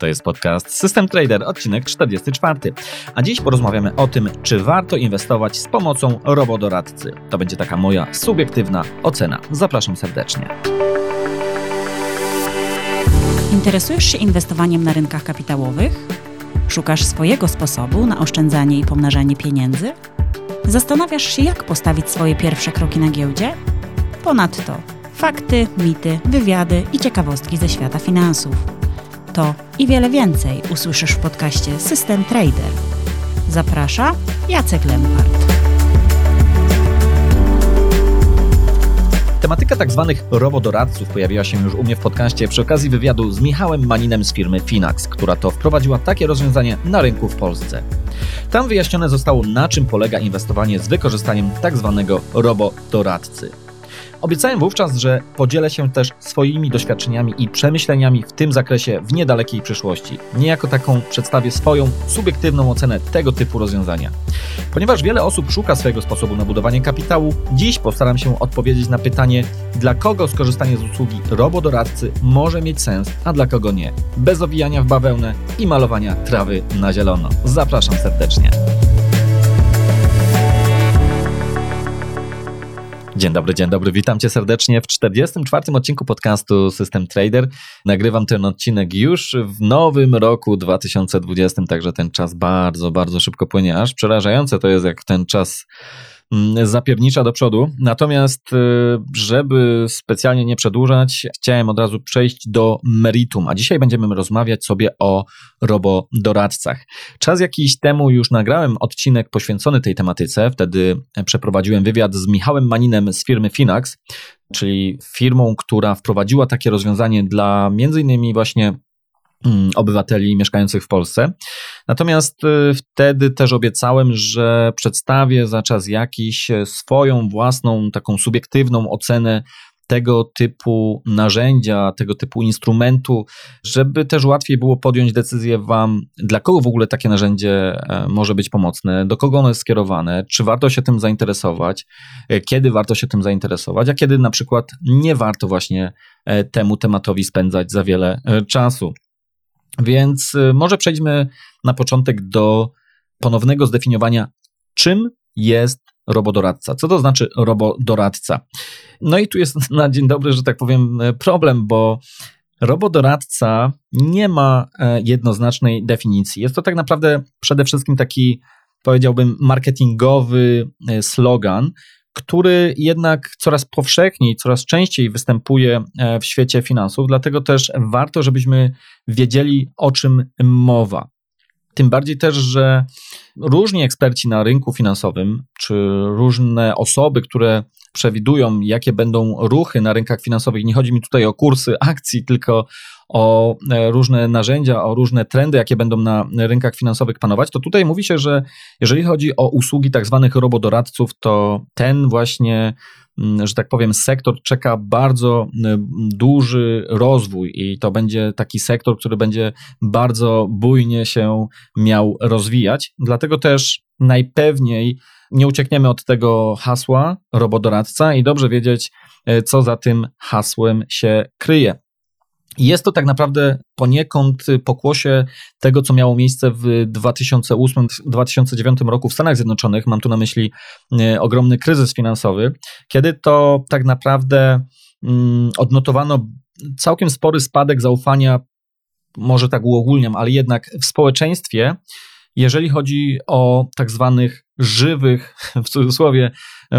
To jest podcast System Trader, odcinek 44. A dziś porozmawiamy o tym, czy warto inwestować z pomocą robodoradcy. To będzie taka moja subiektywna ocena. Zapraszam serdecznie. Interesujesz się inwestowaniem na rynkach kapitałowych? Szukasz swojego sposobu na oszczędzanie i pomnażanie pieniędzy? Zastanawiasz się, jak postawić swoje pierwsze kroki na giełdzie? Ponadto fakty, mity, wywiady i ciekawostki ze świata finansów. To i wiele więcej usłyszysz w podcaście System Trader. Zaprasza Jacek Lempart. Tematyka tak zwanych robodoradców pojawiła się już u mnie w podcaście przy okazji wywiadu z Michałem Maninem z firmy Finax, która to wprowadziła takie rozwiązanie na rynku w Polsce. Tam wyjaśnione zostało, na czym polega inwestowanie z wykorzystaniem tak zwanego robodoradcy. Obiecałem wówczas, że podzielę się też swoimi doświadczeniami i przemyśleniami w tym zakresie w niedalekiej przyszłości. Niejako taką przedstawię swoją subiektywną ocenę tego typu rozwiązania. Ponieważ wiele osób szuka swojego sposobu na budowanie kapitału, dziś postaram się odpowiedzieć na pytanie, dla kogo skorzystanie z usługi robodoradcy może mieć sens, a dla kogo nie. Bez owijania w bawełnę i malowania trawy na zielono. Zapraszam serdecznie. Dzień dobry, dzień dobry, witam cię serdecznie w 44. odcinku podcastu System Trader. Nagrywam ten odcinek już w nowym roku 2020, także ten czas bardzo, bardzo szybko płynie, aż przerażające to jest, jak ten czas zapiernicza do przodu. Natomiast, y, żeby specjalnie nie przedłużać, chciałem od razu przejść do meritum, a dzisiaj będziemy rozmawiać sobie o robodoradcach. Czas jakiś temu już nagrałem odcinek poświęcony tej tematyce. Wtedy przeprowadziłem wywiad z Michałem Maninem z firmy Finax, czyli firmą, która wprowadziła takie rozwiązanie dla między innymi właśnie Mm, obywateli mieszkających w Polsce. Natomiast y, wtedy też obiecałem, że przedstawię za czas jakiś e, swoją własną, taką subiektywną ocenę tego typu narzędzia, tego typu instrumentu, żeby też łatwiej było podjąć decyzję Wam, dla kogo w ogóle takie narzędzie e, może być pomocne, do kogo ono jest skierowane, czy warto się tym zainteresować, e, kiedy warto się tym zainteresować, a kiedy na przykład nie warto właśnie temu tematowi spędzać za wiele czasu. Więc y, może przejdźmy na początek do ponownego zdefiniowania, czym jest robodoradca. Co to znaczy robodoradca? No i tu jest na dzień dobry, że tak powiem, problem, bo robodoradca nie ma e, jednoznacznej definicji. Jest to tak naprawdę przede wszystkim taki, powiedziałbym, marketingowy e, slogan, który jednak coraz powszechniej, coraz częściej występuje e, w świecie finansów, dlatego też warto, żebyśmy wiedzieli, o czym mowa. Tym bardziej też, że różni eksperci na rynku finansowym, czy różne osoby, które przewidują, jakie będą ruchy na rynkach finansowych, nie chodzi mi tutaj o kursy akcji, tylko o e, różne narzędzia, o różne trendy, jakie będą na rynkach finansowych panować, to tutaj mówi się, że jeżeli chodzi o usługi tak zwanych robodoradców, to ten właśnie mm, że tak powiem, sektor czeka bardzo duży rozwój i to będzie taki sektor, który będzie bardzo bujnie się miał rozwijać. Dlatego też najpewniej nie uciekniemy od tego hasła robodoradca i dobrze wiedzieć, e, co za tym hasłem się kryje. Jest to tak naprawdę poniekąd pokłosie tego, co miało miejsce w 2008-2009 roku w Stanach Zjednoczonych. Mam tu na myśli e, ogromny kryzys finansowy, kiedy to tak naprawdę mm, odnotowano całkiem spory spadek zaufania, może tak uogólniam, ale jednak w społeczeństwie, jeżeli chodzi o tak zwanych żywych, w cudzysłowie,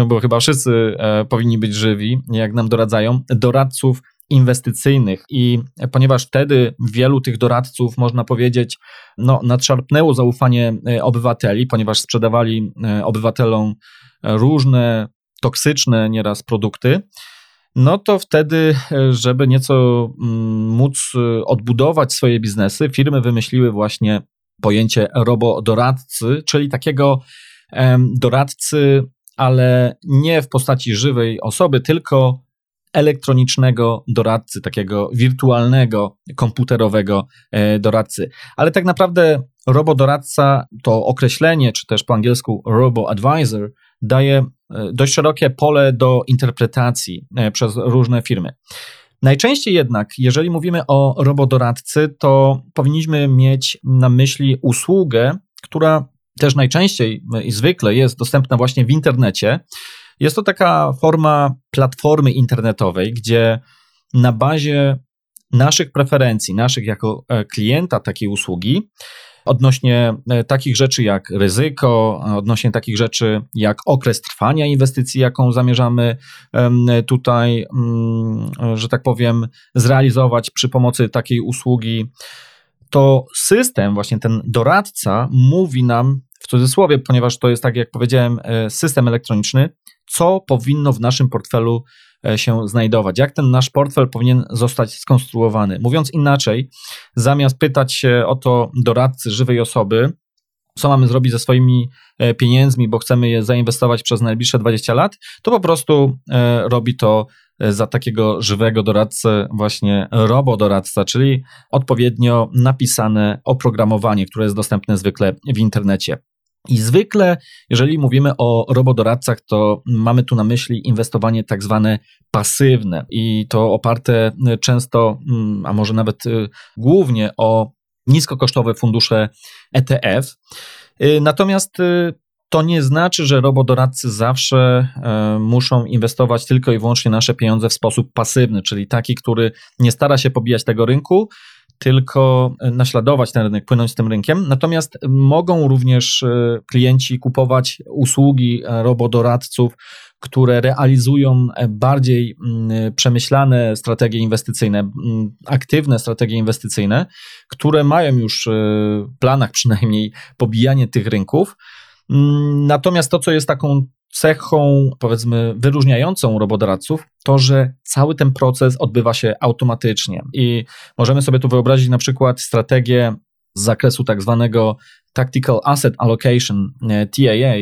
bo chyba wszyscy e, powinni być żywi, jak nam doradzają, doradców inwestycyjnych. I ponieważ wtedy wielu tych doradców, można powiedzieć, no, nadszarpnęło zaufanie e, obywateli, ponieważ sprzedawali e, obywatelom różne toksyczne nieraz produkty, no to wtedy, e, żeby nieco mm, móc odbudować swoje biznesy, firmy wymyśliły właśnie pojęcie robodoradcy, czyli takiego doradcy, ale nie w postaci żywej osoby, tylko elektronicznego doradcy, takiego wirtualnego, komputerowego e, doradcy. Ale tak naprawdę robodoradca to określenie, czy też po angielsku robo-advisor, daje e, dość szerokie pole do interpretacji e, przez różne firmy. Najczęściej jednak, jeżeli mówimy o robodoradcy, to powinniśmy mieć na myśli usługę, która też najczęściej i zwykle jest dostępna właśnie w internecie. Jest to taka forma platformy internetowej, gdzie na bazie naszych preferencji, naszych jako e, klienta takiej usługi, odnośnie e, takich rzeczy jak ryzyko, odnośnie takich rzeczy jak okres trwania inwestycji, jaką zamierzamy tutaj, mm, że tak powiem, zrealizować przy pomocy takiej usługi, to system, właśnie ten doradca, mówi nam w cudzysłowie, ponieważ to jest, tak jak powiedziałem, e, system elektroniczny, co powinno w naszym portfelu e, się znajdować, jak ten nasz portfel powinien zostać skonstruowany. Mówiąc inaczej, zamiast pytać się o to doradcy żywej osoby, co mamy zrobić ze swoimi e, pieniędzmi, bo chcemy je zainwestować przez najbliższe 20 lat, to po prostu robi to za takiego żywego doradcę, właśnie robodoradca, czyli odpowiednio napisane oprogramowanie, które jest dostępne zwykle w internecie. I zwykle, jeżeli mówimy o robodoradcach, to mamy tu na myśli inwestowanie tak zwane pasywne i to oparte często, mm, a może nawet y, głównie o niskokosztowe fundusze ETF. Y, natomiast y, to nie znaczy, że robodoradcy zawsze muszą inwestować tylko i wyłącznie nasze pieniądze w sposób pasywny, czyli taki, który nie stara się pobijać tego rynku, tylko naśladować ten rynek, płynąć z tym rynkiem. Natomiast mogą również e, klienci kupować usługi e, robodoradców, które realizują e, bardziej mm, przemyślane strategie inwestycyjne, aktywne strategie inwestycyjne, które mają już w planach przynajmniej pobijanie tych rynków. Mm, natomiast to, co jest taką cechą, powiedzmy, wyróżniającą robodoradców, to, że cały ten proces odbywa się automatycznie. I możemy sobie tu wyobrazić na przykład strategię z zakresu tak zwanego Tactical Asset Allocation, e, TAA,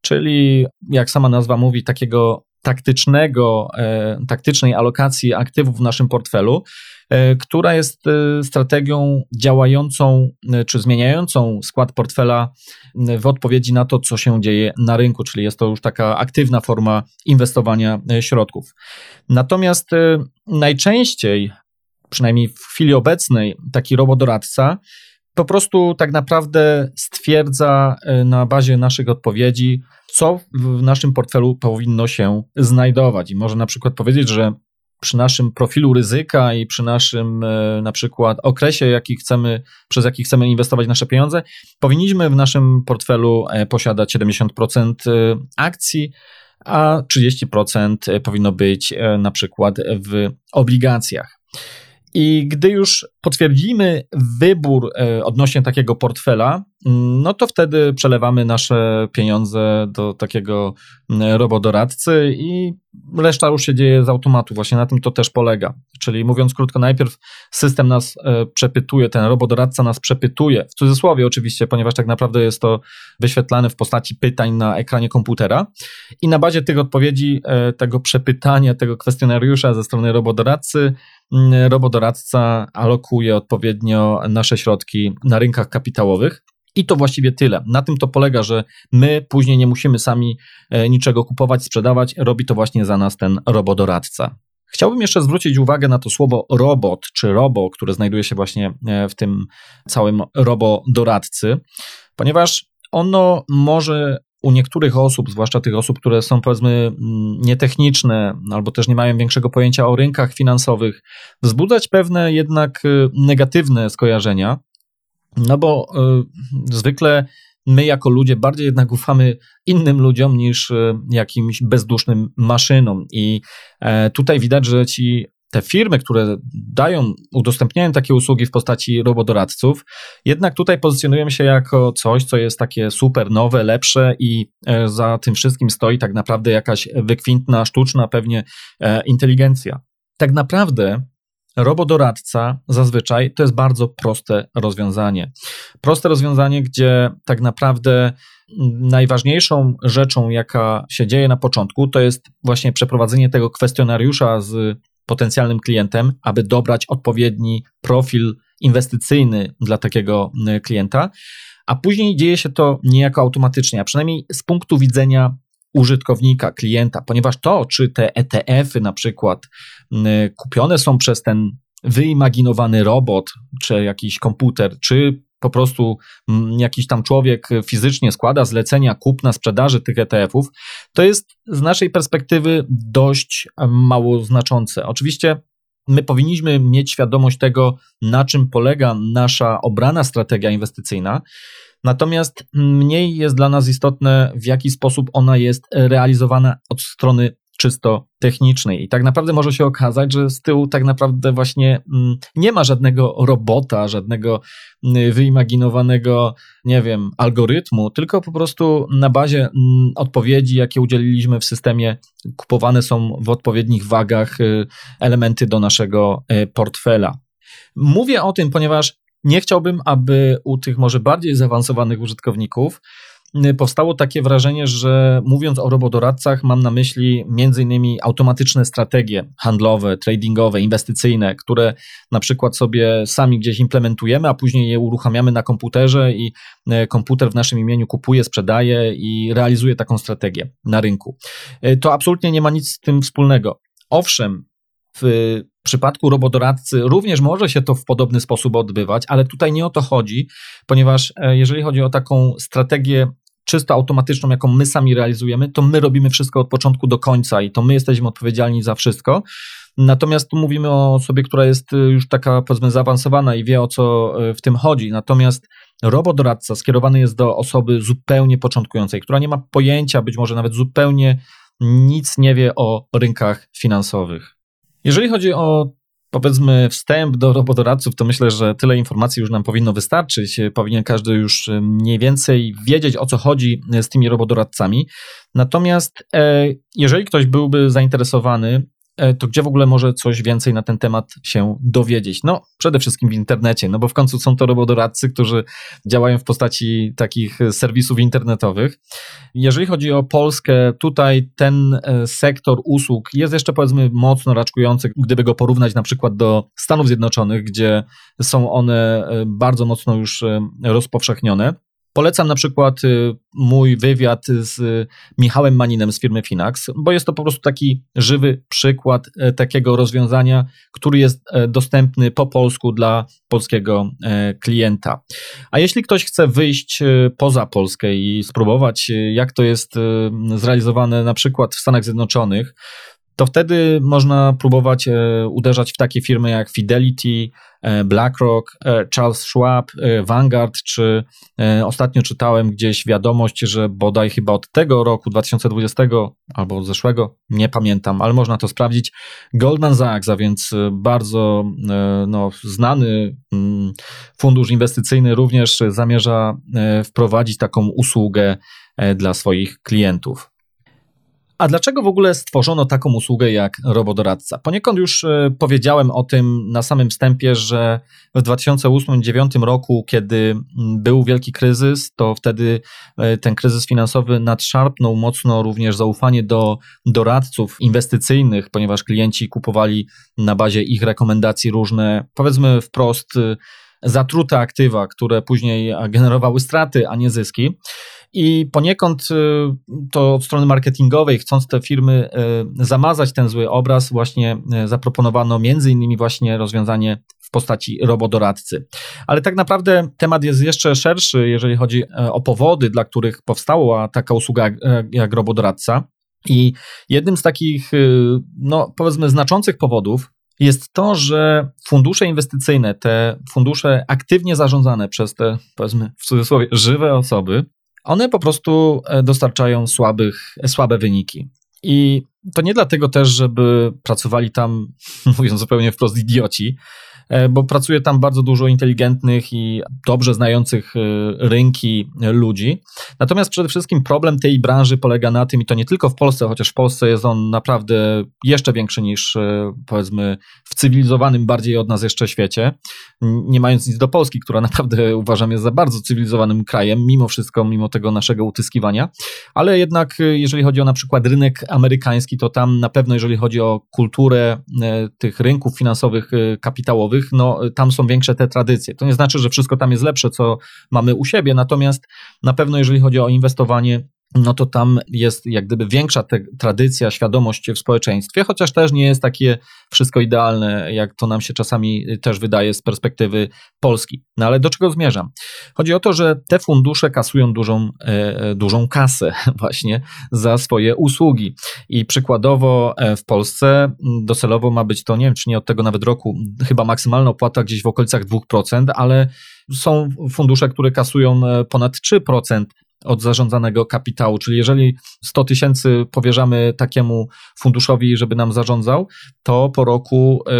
czyli jak sama nazwa mówi, takiego taktycznego, e, taktycznej alokacji aktywów w naszym portfelu, e, która jest e, strategią działającą czy zmieniającą skład portfela w odpowiedzi na to, co się dzieje na rynku, czyli jest to już taka aktywna forma inwestowania środków. Natomiast najczęściej, przynajmniej w chwili obecnej, taki robodoradca po prostu tak naprawdę stwierdza na bazie naszych odpowiedzi, co w naszym portfelu powinno się znajdować. I może na przykład powiedzieć, że przy naszym profilu ryzyka i przy naszym e, na przykład okresie, jaki chcemy, przez jaki chcemy inwestować nasze pieniądze, powinniśmy w naszym portfelu e, posiadać 70% e, akcji, a 30% powinno być na przykład w obligacjach. I gdy już potwierdzimy wybór e, odnośnie takiego portfela, mm, no to wtedy przelewamy nasze pieniądze do takiego mm, robodoradcy i reszta już się dzieje z automatu. Właśnie na tym to też polega. Czyli mówiąc krótko, najpierw system nas e, przepytuje, ten robodoradca nas przepytuje, w cudzysłowie oczywiście, ponieważ tak naprawdę jest to wyświetlane w postaci pytań na ekranie komputera i na bazie tych odpowiedzi, e, tego przepytania, tego kwestionariusza ze strony robodoradcy, robodoradca alokuje odpowiednio nasze środki na rynkach kapitałowych. I to właściwie tyle. Na tym to polega, że my później nie musimy sami e, niczego kupować, sprzedawać, robi to właśnie za nas ten robodoradca. Chciałbym jeszcze zwrócić uwagę na to słowo robot czy robo, które znajduje się właśnie e, w tym całym robodoradcy, ponieważ ono może u niektórych osób, zwłaszcza tych osób, które są powiedzmy mm, nietechniczne albo też nie mają większego pojęcia o rynkach finansowych, wzbudzać pewne jednak y, negatywne skojarzenia, no bo y, zwykle my jako ludzie bardziej jednak ufamy innym ludziom niż y, jakimś bezdusznym maszynom. I e, tutaj widać, że ci te firmy, które dają, udostępniają takie usługi w postaci robodoradców, jednak tutaj pozycjonują się jako coś, co jest takie super nowe, lepsze i e, za tym wszystkim stoi tak naprawdę jakaś wykwintna, sztuczna pewnie e, inteligencja. Tak naprawdę robodoradca zazwyczaj to jest bardzo proste rozwiązanie. Proste rozwiązanie, gdzie tak naprawdę najważniejszą rzeczą, jaka się dzieje na początku, to jest właśnie przeprowadzenie tego kwestionariusza z potencjalnym klientem, aby dobrać odpowiedni profil inwestycyjny dla takiego klienta, a później dzieje się to niejako automatycznie, a przynajmniej z punktu widzenia użytkownika, klienta, ponieważ to, czy te ETF-y na przykład kupione są przez ten wyimaginowany robot, czy jakiś komputer, czy po prostu jakiś tam człowiek fizycznie składa zlecenia kupna, sprzedaży tych ETF-ów, to jest z naszej perspektywy dość mało znaczące. Oczywiście my powinniśmy mieć świadomość tego, na czym polega nasza obrana strategia inwestycyjna. Natomiast mniej jest dla nas istotne, w jaki sposób ona jest realizowana od strony czysto technicznej. I tak naprawdę może się okazać, że z tyłu tak naprawdę właśnie mm, nie ma żadnego robota, żadnego mm, wyimaginowanego, nie wiem, algorytmu, tylko po prostu na bazie mm, odpowiedzi, jakie udzieliliśmy w systemie, kupowane są w odpowiednich wagach y, elementy do naszego y, portfela. Mówię o tym, ponieważ nie chciałbym, aby u tych może bardziej zaawansowanych użytkowników Y, powstało takie wrażenie, że mówiąc o robodoradcach, mam na myśli innymi automatyczne strategie handlowe, tradingowe, inwestycyjne, które na przykład sobie sami gdzieś implementujemy, a później je uruchamiamy na komputerze i y, komputer w naszym imieniu kupuje, sprzedaje i realizuje taką strategię na rynku. Y, to absolutnie nie ma nic z tym wspólnego. Owszem, w przypadku robodoradcy również może się to w podobny sposób odbywać, ale tutaj nie o to chodzi, ponieważ e, jeżeli chodzi o taką strategię czysto automatyczną, jaką my sami realizujemy, to my robimy wszystko od początku do końca i to my jesteśmy odpowiedzialni za wszystko. Natomiast tu mówimy o osobie, która jest e, już taka powiedzmy zaawansowana i wie o co e, w tym chodzi. Natomiast robodoradca skierowany jest do osoby zupełnie początkującej, która nie ma pojęcia, być może nawet zupełnie nic nie wie o rynkach finansowych. Jeżeli chodzi o powiedzmy wstęp do robodoradców, to myślę, że tyle informacji już nam powinno wystarczyć. Powinien każdy już mniej więcej wiedzieć, o co chodzi z tymi robodoradcami. Natomiast e, jeżeli ktoś byłby zainteresowany to gdzie w ogóle może coś więcej na ten temat się dowiedzieć? No, przede wszystkim w internecie, no bo w końcu są to robodoradcy, którzy działają w postaci takich serwisów internetowych. Jeżeli chodzi o Polskę, tutaj ten e, sektor usług jest jeszcze powiedzmy mocno raczkujący, gdyby go porównać na przykład do Stanów Zjednoczonych, gdzie są one e, bardzo mocno już rozpowszechnione. Polecam na przykład y, mój wywiad z Michałem Maninem z firmy Finax, bo jest to po prostu taki żywy przykład e, takiego rozwiązania, który jest e, dostępny po polsku dla polskiego e, klienta. A jeśli ktoś chce wyjść poza Polskę i spróbować, jak to jest zrealizowane na przykład w Stanach Zjednoczonych, to wtedy można próbować uderzać w takie firmy jak Fidelity, E, BlackRock, e, Charles Schwab, e, Vanguard, czy ostatnio czytałem gdzieś wiadomość, że bodaj chyba od tego roku 2020 albo od zeszłego, nie pamiętam, ale można to sprawdzić. Goldman Sachs, a więc bardzo no, znany mm, fundusz inwestycyjny, również zamierza wprowadzić taką usługę dla swoich klientów. A dlaczego w ogóle stworzono taką usługę jak robodoradca? Poniekąd już e, powiedziałem o tym na samym wstępie, że w 2008-2009 roku, kiedy był wielki kryzys, to wtedy e, ten kryzys finansowy nadszarpnął mocno również zaufanie do doradców inwestycyjnych, ponieważ klienci kupowali na bazie ich rekomendacji różne, powiedzmy wprost, e, zatrute aktywa, które później generowały straty, a nie zyski. I poniekąd y, to od strony marketingowej, chcąc te firmy y, zamazać ten zły obraz, właśnie y, zaproponowano między innymi właśnie rozwiązanie w postaci robodoradcy. Ale tak naprawdę temat jest jeszcze szerszy, jeżeli chodzi o powody, dla których powstała taka usługa jak robodoradca. I jednym z takich, no powiedzmy, znaczących powodów jest to, że fundusze inwestycyjne, te fundusze aktywnie zarządzane przez te, powiedzmy w cudzysłowie, żywe osoby, one po prostu e, dostarczają słabych, słabe wyniki. I to nie dlatego też, żeby pracowali tam, mówiąc zupełnie wprost, idioci, bo pracuje tam bardzo dużo inteligentnych i dobrze znających e, rynki ludzi. Natomiast przede wszystkim problem tej branży polega na tym, i to nie tylko w Polsce, chociaż w Polsce jest on naprawdę jeszcze większy niż e, powiedzmy w cywilizowanym bardziej od nas jeszcze świecie, nie mając nic do Polski, która naprawdę uważam jest za bardzo cywilizowanym krajem, mimo wszystko, mimo tego naszego utyskiwania, ale jednak jeżeli chodzi o na przykład rynek amerykański, to tam na pewno jeżeli chodzi o kulturę tych rynków finansowych, kapitałowych, no tam są większe te tradycje. To nie znaczy, że wszystko tam jest lepsze, co mamy u siebie, natomiast na pewno jeżeli chodzi o inwestowanie, no to tam jest jak gdyby większa tradycja, świadomość w społeczeństwie, chociaż też nie jest takie wszystko idealne, jak to nam się czasami też wydaje z perspektywy Polski. No ale do czego zmierzam? Chodzi o to, że te fundusze kasują dużą, e, dużą kasę właśnie za swoje usługi. I przykładowo e, w Polsce docelowo ma być to, nie wiem, czy nie od tego nawet roku, chyba maksymalna opłata gdzieś w okolicach 2%, ale są fundusze, które kasują e, ponad 3% od zarządzanego kapitału. Czyli jeżeli 100 tysięcy powierzamy takiemu funduszowi, żeby nam zarządzał, to po roku, e,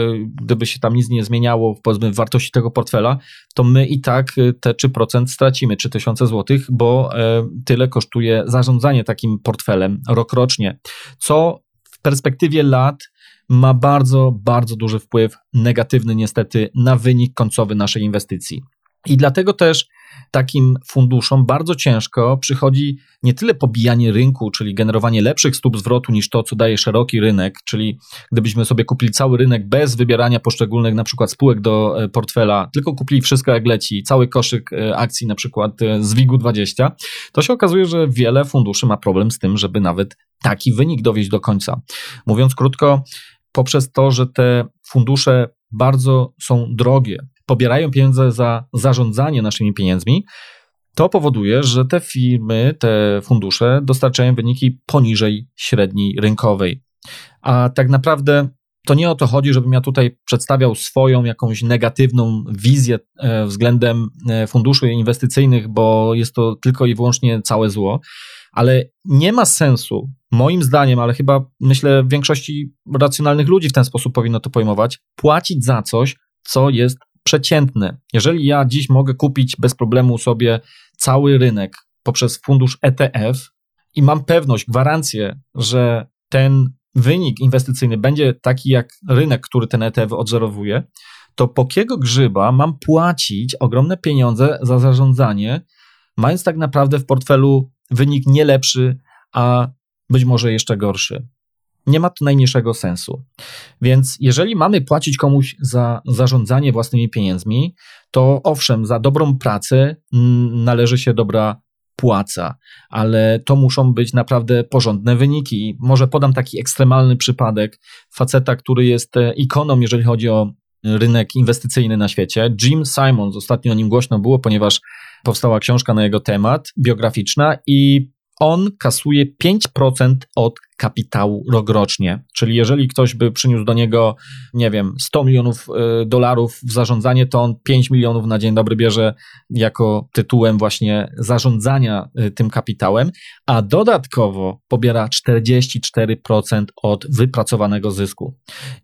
gdyby się tam nic nie zmieniało powiedzmy w wartości tego portfela, to my i tak e, te 3% stracimy, 3000 zł, bo e, tyle kosztuje zarządzanie takim portfelem rokrocznie, co w perspektywie lat ma bardzo, bardzo duży wpływ negatywny niestety na wynik końcowy naszej inwestycji. I dlatego też takim funduszom bardzo ciężko przychodzi nie tyle pobijanie rynku, czyli generowanie lepszych stóp zwrotu niż to, co daje szeroki rynek, czyli gdybyśmy sobie kupili cały rynek bez wybierania poszczególnych na przykład spółek do e, portfela, tylko kupili wszystko jak leci, cały koszyk e, akcji na przykład e, z WIG-20, to się okazuje, że wiele funduszy ma problem z tym, żeby nawet taki wynik dowieść do końca. Mówiąc krótko, poprzez to, że te fundusze bardzo są drogie, pobierają pieniądze za zarządzanie naszymi pieniędzmi, to powoduje, że te firmy, te fundusze dostarczają wyniki poniżej średniej rynkowej. A tak naprawdę to nie o to chodzi, żebym ja tutaj przedstawiał swoją jakąś negatywną wizję e, względem e, funduszy inwestycyjnych, bo jest to tylko i wyłącznie całe zło, ale nie ma sensu, moim zdaniem, ale chyba myślę większości racjonalnych ludzi w ten sposób powinno to pojmować, płacić za coś, co jest przeciętny. Jeżeli ja dziś mogę kupić bez problemu sobie cały rynek poprzez fundusz ETF i mam pewność, gwarancję, że ten wynik inwestycyjny będzie taki jak rynek, który ten ETF odzorowuje, to po kiego grzyba mam płacić ogromne pieniądze za zarządzanie, mając tak naprawdę w portfelu wynik nie lepszy, a być może jeszcze gorszy nie ma to najmniejszego sensu. Więc jeżeli mamy płacić komuś za zarządzanie własnymi pieniędzmi, to owszem, za dobrą pracę należy się dobra płaca, ale to muszą być naprawdę porządne wyniki. Może podam taki ekstremalny przypadek faceta, który jest e, ikoną, jeżeli chodzi o rynek inwestycyjny na świecie. Jim Simons, ostatnio o nim głośno było, ponieważ powstała książka na jego temat, biograficzna i on kasuje 5% od kapitału rokrocznie. Czyli jeżeli ktoś by przyniósł do niego, nie wiem, 100 milionów y, dolarów w zarządzanie, to on 5 milionów na dzień dobry bierze jako tytułem właśnie zarządzania y, tym kapitałem, a dodatkowo pobiera 44% od wypracowanego zysku.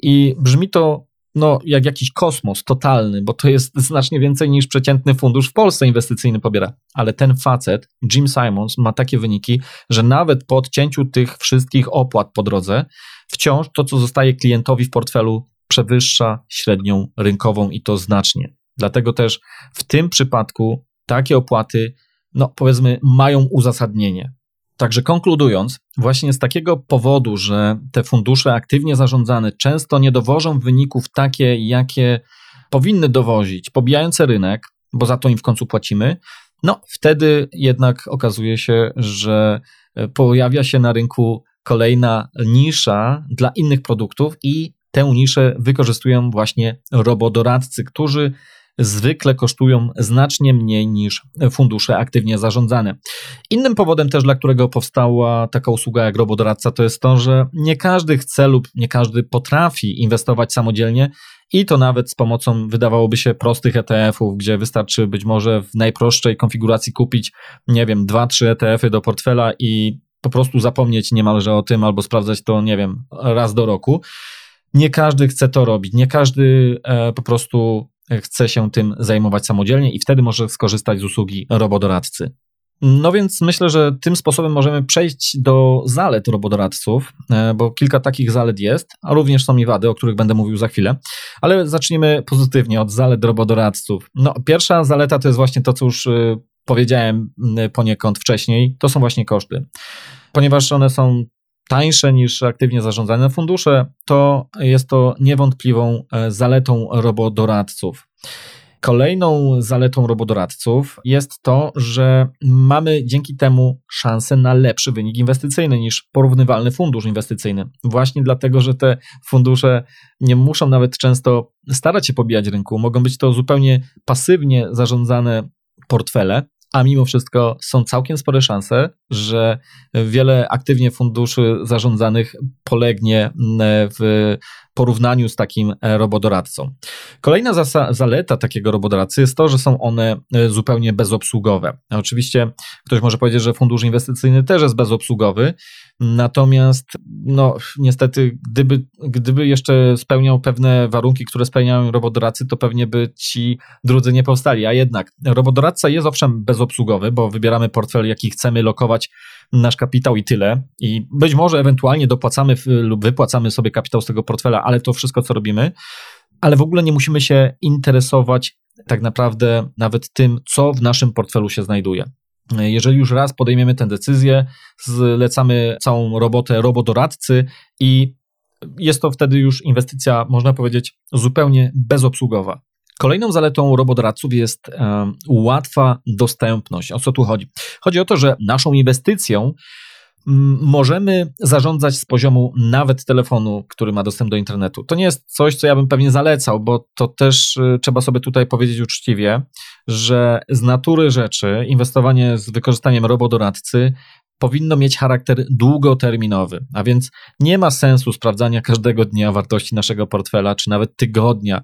I brzmi to no, jak jakiś kosmos totalny, bo to jest znacznie więcej niż przeciętny fundusz w Polsce inwestycyjny pobiera. Ale ten facet, Jim Simons, ma takie wyniki, że nawet po odcięciu tych wszystkich opłat po drodze, wciąż to, co zostaje klientowi w portfelu, przewyższa średnią rynkową i to znacznie. Dlatego też w tym przypadku takie opłaty, no powiedzmy, mają uzasadnienie. Także konkludując, właśnie z takiego powodu, że te fundusze aktywnie zarządzane często nie dowożą wyników takie, jakie powinny dowozić, pobijające rynek, bo za to im w końcu płacimy, no wtedy jednak okazuje się, że e, pojawia się na rynku kolejna nisza dla innych produktów i tę niszę wykorzystują właśnie robodoradcy, którzy zwykle kosztują znacznie mniej niż fundusze aktywnie zarządzane. Innym powodem też, dla którego powstała taka usługa jak robodoradca, to jest to, że nie każdy chce lub nie każdy potrafi inwestować samodzielnie i to nawet z pomocą wydawałoby się prostych ETF-ów, gdzie wystarczy być może w najprostszej konfiguracji kupić, nie wiem, dwa, trzy ETF-y do portfela i po prostu zapomnieć niemalże o tym albo sprawdzać to, nie wiem, raz do roku. Nie każdy chce to robić, nie każdy e, po prostu chce się tym zajmować samodzielnie i wtedy może skorzystać z usługi robodoradcy. No więc myślę, że tym sposobem możemy przejść do zalet robodoradców, e, bo kilka takich zalet jest, a również są i wady, o których będę mówił za chwilę. Ale zacznijmy pozytywnie od zalet robodoradców. No, pierwsza zaleta to jest właśnie to, co już e, powiedziałem poniekąd wcześniej, to są właśnie koszty. Ponieważ one są tańsze niż aktywnie zarządzane fundusze, to jest to niewątpliwą e, zaletą robodoradców. Kolejną zaletą robodoradców jest to, że mamy dzięki temu szansę na lepszy wynik inwestycyjny niż porównywalny fundusz inwestycyjny. Właśnie dlatego, że te fundusze nie muszą nawet często starać się pobijać rynku, mogą być to zupełnie pasywnie zarządzane portfele, a mimo wszystko są całkiem spore szanse, że wiele aktywnie funduszy zarządzanych polegnie w porównaniu z takim e, robodoradcą. Kolejna zaleta takiego robodoradcy jest to, że są one e, zupełnie bezobsługowe. Oczywiście ktoś może powiedzieć, że fundusz inwestycyjny też jest bezobsługowy, natomiast no niestety gdyby, gdyby jeszcze spełniał pewne warunki, które spełniają robodoradcy, to pewnie by ci drudzy nie powstali, a jednak robodoradca jest owszem bezobsługowy, bo wybieramy portfel, jaki chcemy lokować nasz kapitał i tyle. I być może ewentualnie dopłacamy lub wypłacamy sobie kapitał z tego portfela, ale to wszystko, co robimy. Ale w ogóle nie musimy się interesować tak naprawdę nawet tym, co w naszym portfelu się znajduje. Jeżeli już raz podejmiemy tę decyzję, zlecamy całą robotę robodoradcy i jest to wtedy już inwestycja, można powiedzieć, zupełnie bezobsługowa. Kolejną zaletą robodoradców jest łatwa dostępność. O co tu chodzi? Chodzi o to, że naszą inwestycją możemy zarządzać z poziomu nawet telefonu, który ma dostęp do internetu. To nie jest coś, co ja bym pewnie zalecał, bo to też y, trzeba sobie tutaj powiedzieć uczciwie, że z natury rzeczy inwestowanie z wykorzystaniem robodoradcy powinno mieć charakter długoterminowy, a więc nie ma sensu sprawdzania każdego dnia wartości naszego portfela, czy nawet tygodnia,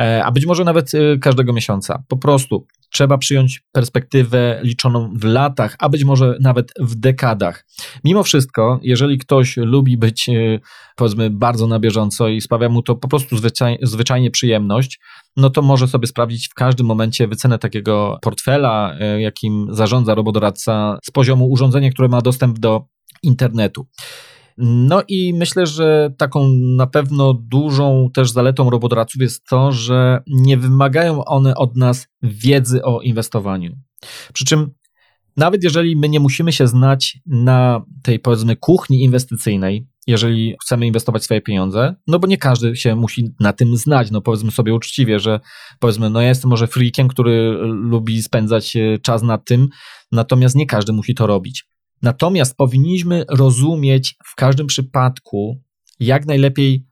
e, a być może nawet e, każdego miesiąca. Po prostu trzeba przyjąć perspektywę liczoną w latach, a być może nawet w dekadach. Mimo wszystko, jeżeli ktoś lubi być, e, powiedzmy, bardzo na bieżąco i sprawia mu to po prostu zwyczaj, zwyczajnie przyjemność, no to może sobie sprawdzić w każdym momencie wycenę takiego portfela, e, jakim zarządza robodoradca z poziomu urządzenia, które ma dostęp do internetu. No i myślę, że taką na pewno dużą też zaletą robodoradców jest to, że nie wymagają one od nas wiedzy o inwestowaniu. Przy czym nawet jeżeli my nie musimy się znać na tej powiedzmy kuchni inwestycyjnej, jeżeli chcemy inwestować swoje pieniądze, no bo nie każdy się musi na tym znać. No powiedzmy sobie uczciwie, że powiedzmy, no ja jestem może freakiem, który lubi spędzać e, czas nad tym, natomiast nie każdy musi to robić. Natomiast powinniśmy rozumieć w każdym przypadku jak najlepiej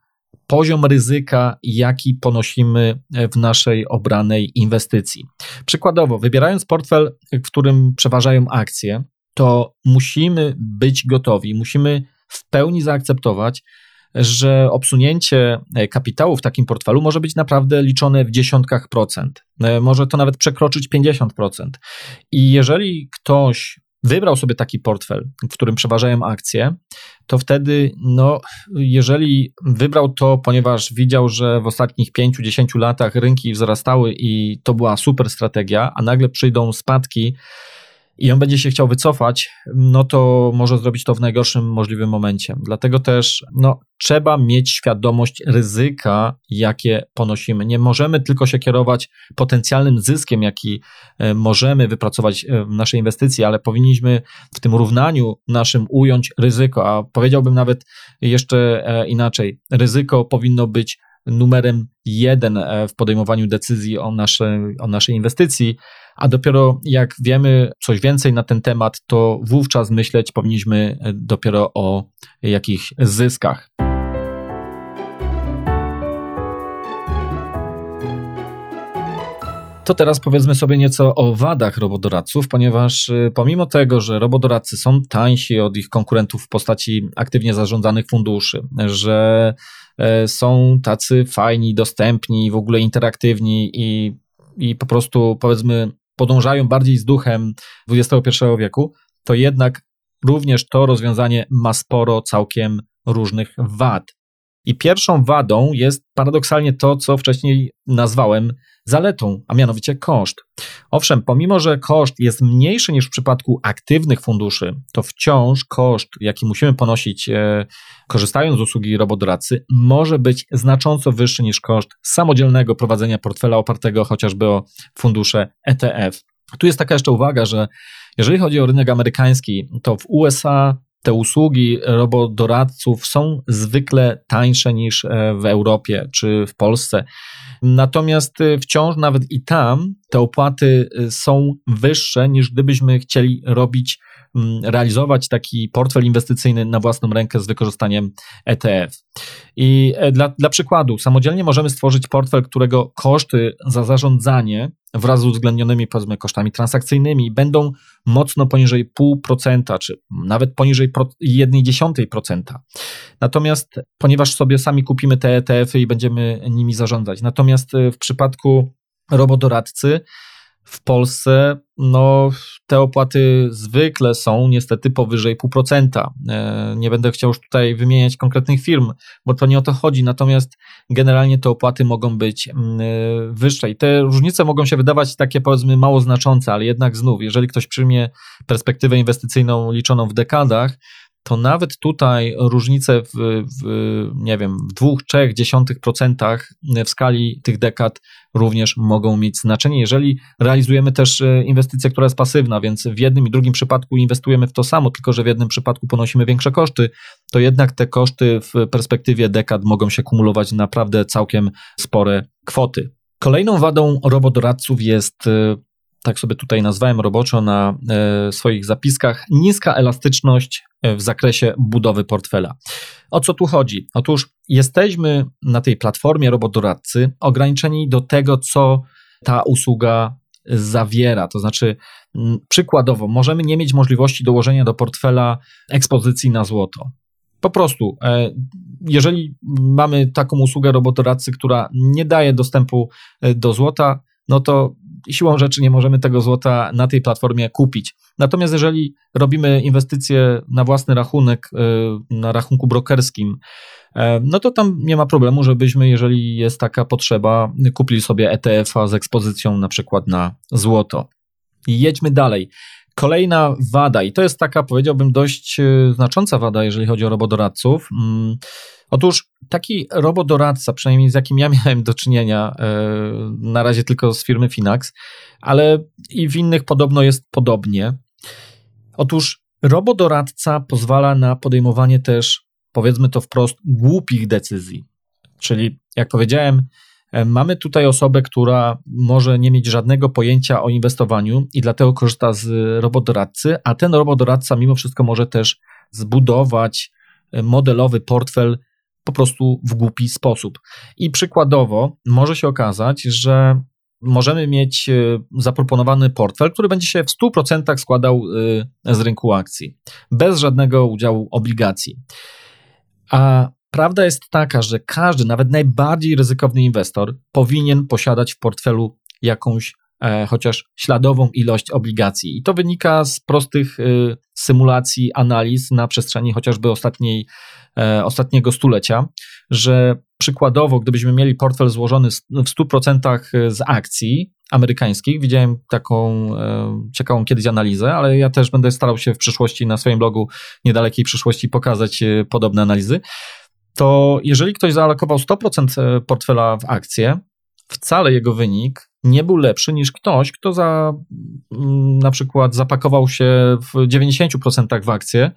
poziom ryzyka, jaki ponosimy w naszej obranej inwestycji. Przykładowo, wybierając portfel, w którym przeważają akcje, to musimy być gotowi, musimy w pełni zaakceptować, że obsunięcie kapitału w takim portfelu może być naprawdę liczone w dziesiątkach procent. Może to nawet przekroczyć 50%. I jeżeli ktoś wybrał sobie taki portfel, w którym przeważają akcje, to wtedy, no, jeżeli wybrał to, ponieważ widział, że w ostatnich 5-10 latach rynki wzrastały i to była super strategia, a nagle przyjdą spadki, i on będzie się chciał wycofać, no to może zrobić to w najgorszym możliwym momencie. Dlatego też no, trzeba mieć świadomość ryzyka, jakie ponosimy. Nie możemy tylko się kierować potencjalnym zyskiem, jaki e, możemy wypracować e, w naszej inwestycji, ale powinniśmy w tym równaniu naszym ująć ryzyko, a powiedziałbym nawet jeszcze e, inaczej. Ryzyko powinno być numerem jeden w podejmowaniu decyzji o naszej, o naszej inwestycji, a dopiero jak wiemy coś więcej na ten temat, to wówczas myśleć powinniśmy dopiero o jakichś zyskach. To teraz powiedzmy sobie nieco o wadach robodoradców, ponieważ y, pomimo tego, że robodoradcy są tańsi od ich konkurentów w postaci aktywnie zarządzanych funduszy, że e, są tacy fajni, dostępni, w ogóle interaktywni i, i po prostu powiedzmy podążają bardziej z duchem XXI wieku, to jednak również to rozwiązanie ma sporo całkiem różnych wad. I pierwszą wadą jest paradoksalnie to, co wcześniej nazwałem zaletą, a mianowicie koszt. Owszem, pomimo że koszt jest mniejszy niż w przypadku aktywnych funduszy, to wciąż koszt, jaki musimy ponosić e, korzystając z usługi robodoradcy, może być znacząco wyższy niż koszt samodzielnego prowadzenia portfela opartego chociażby o fundusze ETF. Tu jest taka jeszcze uwaga, że jeżeli chodzi o rynek amerykański, to w USA te usługi robodoradców są zwykle tańsze niż e, w Europie czy w Polsce. Natomiast e, wciąż nawet i tam te opłaty e, są wyższe niż gdybyśmy chcieli robić realizować taki portfel inwestycyjny na własną rękę z wykorzystaniem ETF. I e, dla, dla przykładu, samodzielnie możemy stworzyć portfel, którego koszty za zarządzanie wraz z uwzględnionymi powiedzmy kosztami transakcyjnymi będą mocno poniżej 0,5%, czy nawet poniżej 0,1%. Natomiast ponieważ sobie sami kupimy te ETF-y i będziemy nimi zarządzać. Natomiast e, w przypadku robodoradcy w Polsce no, te opłaty zwykle są niestety powyżej 0,5%. E, nie będę chciał już tutaj wymieniać konkretnych firm, bo to nie o to chodzi, natomiast generalnie te opłaty mogą być mm, e, wyższe i te różnice mogą się wydawać takie powiedzmy mało znaczące, ale jednak znów, jeżeli ktoś przyjmie perspektywę inwestycyjną liczoną w dekadach, to nawet tutaj różnice w, w nie wiem, w dwóch, trzech dziesiątych procentach w skali tych dekad również mogą mieć znaczenie. Jeżeli realizujemy też e, inwestycję, która jest pasywna, więc w jednym i drugim przypadku inwestujemy w to samo, tylko że w jednym przypadku ponosimy większe koszty, to jednak te koszty w perspektywie dekad mogą się kumulować naprawdę całkiem spore kwoty. Kolejną wadą robodoradców jest e, tak sobie tutaj nazwałem roboczo na e, swoich zapiskach, niska elastyczność w zakresie budowy portfela. O co tu chodzi? Otóż jesteśmy na tej platformie robodoradcy ograniczeni do tego, co ta usługa zawiera. To znaczy, przykładowo, możemy nie mieć możliwości dołożenia do portfela ekspozycji na złoto. Po prostu, e, jeżeli mamy taką usługę robotoradcy, która nie daje dostępu do złota, no to siłą rzeczy nie możemy tego złota na tej platformie kupić. Natomiast jeżeli robimy inwestycje na własny rachunek, y, na rachunku brokerskim, e, no to tam nie ma problemu, żebyśmy, jeżeli jest taka potrzeba, kupili sobie ETF-a z ekspozycją na przykład na złoto. I jedźmy dalej. Kolejna wada, i to jest taka, powiedziałbym, dość y, znacząca wada, jeżeli chodzi o robodoradców. Mm, Otóż taki robodoradca, przynajmniej z jakim ja miałem do czynienia, na razie tylko z firmy Finax, ale i w innych podobno jest podobnie. Otóż robodoradca pozwala na podejmowanie też, powiedzmy to wprost, głupich decyzji. Czyli, jak powiedziałem, e, mamy tutaj osobę, która może nie mieć żadnego pojęcia o inwestowaniu i dlatego korzysta z robodoradcy, a ten robodoradca mimo wszystko może też zbudować e, modelowy portfel po prostu w głupi sposób. I przykładowo może się okazać, że możemy mieć e, zaproponowany portfel, który będzie się w 100% składał e, z rynku akcji, bez żadnego udziału obligacji. A prawda jest taka, że każdy, nawet najbardziej ryzykowny inwestor powinien posiadać w portfelu jakąś chociaż śladową ilość obligacji. I to wynika z prostych symulacji, analiz na przestrzeni chociażby ostatniej E, ostatniego stulecia, że przykładowo, gdybyśmy mieli portfel złożony w 100% z akcji amerykańskich, widziałem taką e, ciekawą kiedyś analizę, ale ja też będę starał się w przyszłości na swoim blogu, niedalekiej przyszłości, pokazać e, podobne analizy. To jeżeli ktoś zaalokował 100% portfela w akcje, wcale jego wynik nie był lepszy niż ktoś, kto za, na przykład zapakował się w 90% w akcje,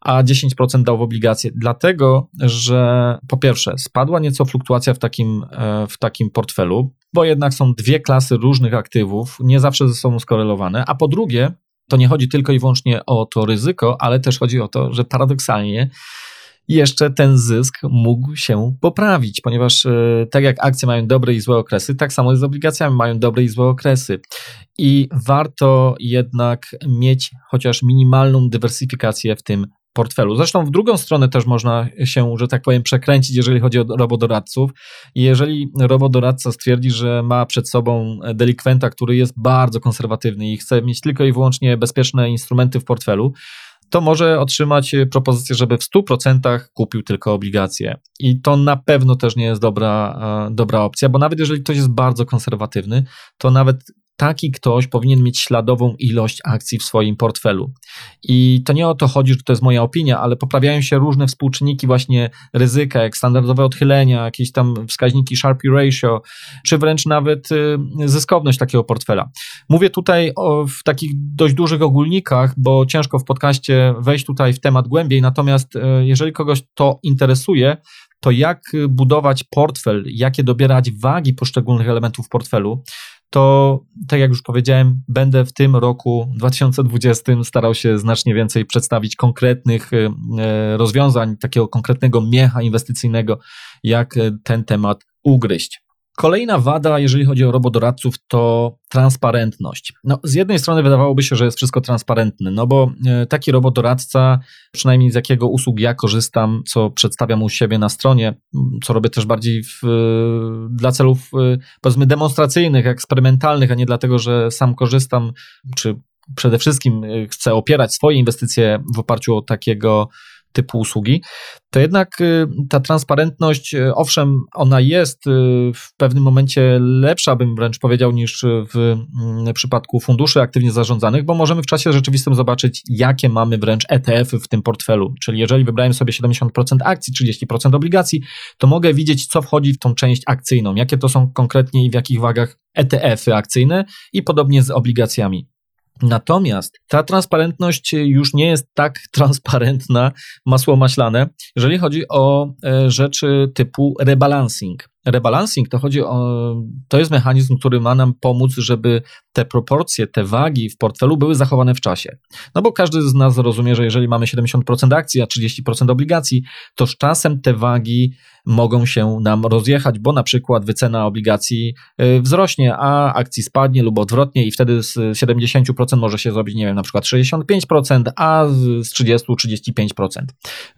a 10% dał w obligacje, dlatego że po pierwsze spadła nieco fluktuacja w takim, e, w takim portfelu, bo jednak są dwie klasy różnych aktywów, nie zawsze ze sobą skorelowane, a po drugie, to nie chodzi tylko i wyłącznie o to ryzyko, ale też chodzi o to, że paradoksalnie jeszcze ten zysk mógł się poprawić, ponieważ e, tak jak akcje mają dobre i złe okresy, tak samo z obligacjami mają dobre i złe okresy. I warto jednak mieć chociaż minimalną dywersyfikację w tym portfelu. Zresztą w drugą stronę też można się, że tak powiem, przekręcić, jeżeli chodzi o robodoradców. Jeżeli robodoradca stwierdzi, że ma przed sobą delikwenta, który jest bardzo konserwatywny i chce mieć tylko i wyłącznie bezpieczne instrumenty w portfelu, to może otrzymać propozycję, żeby w 100% kupił tylko obligacje. I to na pewno też nie jest dobra, e, dobra opcja, bo nawet jeżeli ktoś jest bardzo konserwatywny, to nawet taki ktoś powinien mieć śladową ilość akcji w swoim portfelu. I to nie o to chodzi, że to jest moja opinia, ale poprawiają się różne współczynniki właśnie ryzyka, jak standardowe odchylenia, jakieś tam wskaźniki Sharpie ratio, czy wręcz nawet y, zyskowność takiego portfela. Mówię tutaj o, w takich dość dużych ogólnikach, bo ciężko w podcaście wejść tutaj w temat głębiej, natomiast y, jeżeli kogoś to interesuje, to jak budować portfel, jakie dobierać wagi poszczególnych elementów portfelu, to tak jak już powiedziałem, będę w tym roku 2020 starał się znacznie więcej przedstawić konkretnych e, rozwiązań, takiego konkretnego miecha inwestycyjnego, jak ten temat ugryźć. Kolejna wada, jeżeli chodzi o robodoradców, to transparentność. No, z jednej strony wydawałoby się, że jest wszystko transparentne, no bo e, taki robodoradca, przynajmniej z jakiego usług ja korzystam, co przedstawiam u siebie na stronie, co robię też bardziej w, dla celów e, powiedzmy demonstracyjnych, eksperymentalnych, a nie dlatego, że sam korzystam, czy przede wszystkim e, chcę opierać swoje inwestycje w oparciu o takiego typu usługi, to jednak y, ta transparentność, y, owszem, ona jest y, w pewnym momencie lepsza, bym wręcz powiedział, niż w mm, przypadku funduszy aktywnie zarządzanych, bo możemy w czasie rzeczywistym zobaczyć, jakie mamy wręcz ETF-y w tym portfelu. Czyli jeżeli wybrałem sobie 70% akcji, 30% obligacji, to mogę widzieć, co wchodzi w tą część akcyjną, jakie to są konkretnie i w jakich wagach ETF-y akcyjne i podobnie z obligacjami. Natomiast ta transparentność już nie jest tak transparentna, masło maślane, jeżeli chodzi o e, rzeczy typu rebalancing. Rebalancing to chodzi o, to jest mechanizm, który ma nam pomóc, żeby te proporcje, te wagi w portfelu były zachowane w czasie. No bo każdy z nas rozumie, że jeżeli mamy 70% akcji, a 30% obligacji, to z czasem te wagi mogą się nam rozjechać, bo na przykład wycena obligacji y, wzrośnie, a akcji spadnie lub odwrotnie i wtedy z 70% może się zrobić, nie wiem, na przykład 65%, a z 30-35%.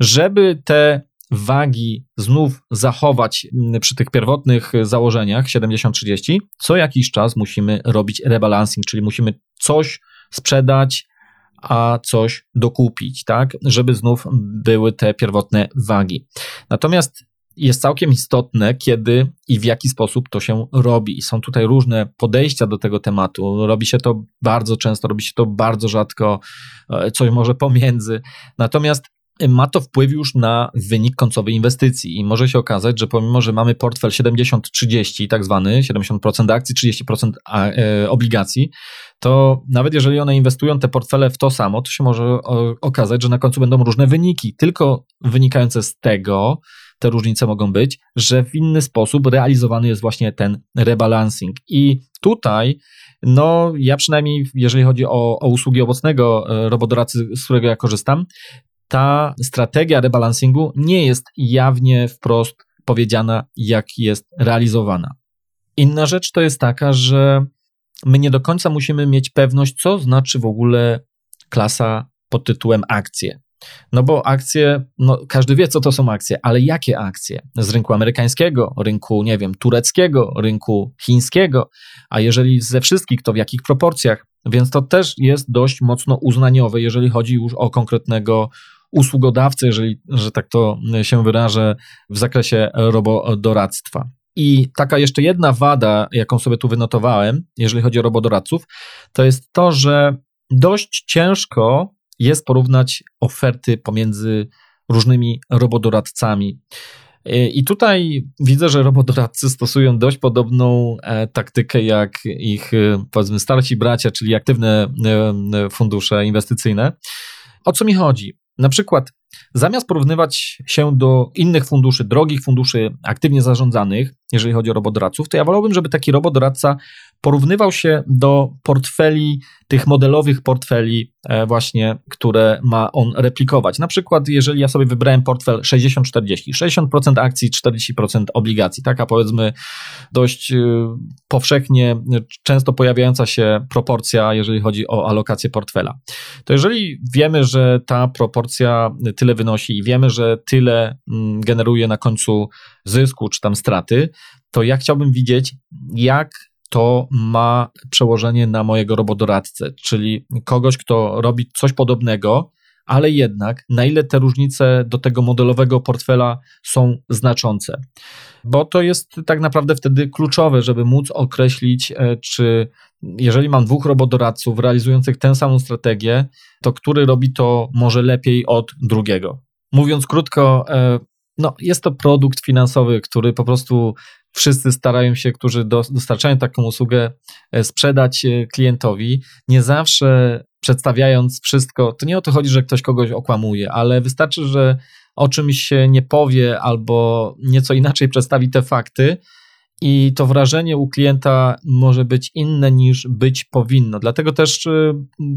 Żeby te wagi znów zachować mm, przy tych pierwotnych założeniach 70-30, co jakiś czas musimy robić rebalancing, czyli musimy coś sprzedać, a coś dokupić, tak, żeby znów były te pierwotne wagi. Natomiast jest całkiem istotne, kiedy i w jaki sposób to się robi. Są tutaj różne podejścia do tego tematu. Robi się to bardzo często, robi się to bardzo rzadko, e, coś może pomiędzy. Natomiast ma to wpływ już na wynik końcowy inwestycji i może się okazać, że pomimo, że mamy portfel 70-30, tak zwany, 70% akcji, 30% e, obligacji, to nawet jeżeli one inwestują te portfele w to samo, to się może okazać, że na końcu będą różne wyniki, tylko wynikające z tego, te różnice mogą być, że w inny sposób realizowany jest właśnie ten rebalancing. I tutaj, no ja przynajmniej, jeżeli chodzi o, o usługi owocnego e, robodoradcy, z którego ja korzystam, ta strategia rebalansingu nie jest jawnie wprost powiedziana, jak jest realizowana. Inna rzecz to jest taka, że my nie do końca musimy mieć pewność, co znaczy w ogóle klasa pod tytułem akcje. No bo akcje, no każdy wie, co to są akcje, ale jakie akcje? Z rynku amerykańskiego, rynku, nie wiem, tureckiego, rynku chińskiego, a jeżeli ze wszystkich, to w jakich proporcjach? Więc to też jest dość mocno uznaniowe, jeżeli chodzi już o konkretnego usługodawcę, jeżeli, że tak to się wyrażę, w zakresie robodoradztwa. I taka jeszcze jedna wada, jaką sobie tu wynotowałem, jeżeli chodzi o robodoradców, to jest to, że dość ciężko jest porównać oferty pomiędzy różnymi robodoradcami. I tutaj widzę, że robodoradcy stosują dość podobną e, taktykę jak ich, e, powiedzmy, starsi bracia, czyli aktywne e, fundusze inwestycyjne. O co mi chodzi? Na przykład, zamiast porównywać się do innych funduszy, drogich funduszy aktywnie zarządzanych, jeżeli chodzi o robodoradców, to ja wolałbym, żeby taki robodoradca porównywał się do portfeli, tych modelowych portfeli, e, właśnie, które ma on replikować. Na przykład, jeżeli ja sobie wybrałem portfel 60-40, 60% akcji, 40% obligacji, taka powiedzmy dość e, powszechnie, często pojawiająca się proporcja, jeżeli chodzi o alokację portfela. To jeżeli wiemy, że ta proporcja tyle wynosi i wiemy, że tyle mm, generuje na końcu zysku czy tam straty, to ja chciałbym widzieć, jak to ma przełożenie na mojego robodoradcę, czyli kogoś, kto robi coś podobnego, ale jednak na ile te różnice do tego modelowego portfela są znaczące. Bo to jest tak naprawdę wtedy kluczowe, żeby móc określić, e, czy jeżeli mam dwóch robodoradców realizujących tę samą strategię, to który robi to może lepiej od drugiego. Mówiąc krótko, e, no, jest to produkt finansowy, który po prostu wszyscy starają się, którzy dostarczają taką usługę, e, sprzedać e, klientowi. Nie zawsze przedstawiając wszystko, to nie o to chodzi, że ktoś kogoś okłamuje, ale wystarczy, że o czymś się nie powie albo nieco inaczej przedstawi te fakty, i to wrażenie u klienta może być inne niż być powinno. Dlatego też, y,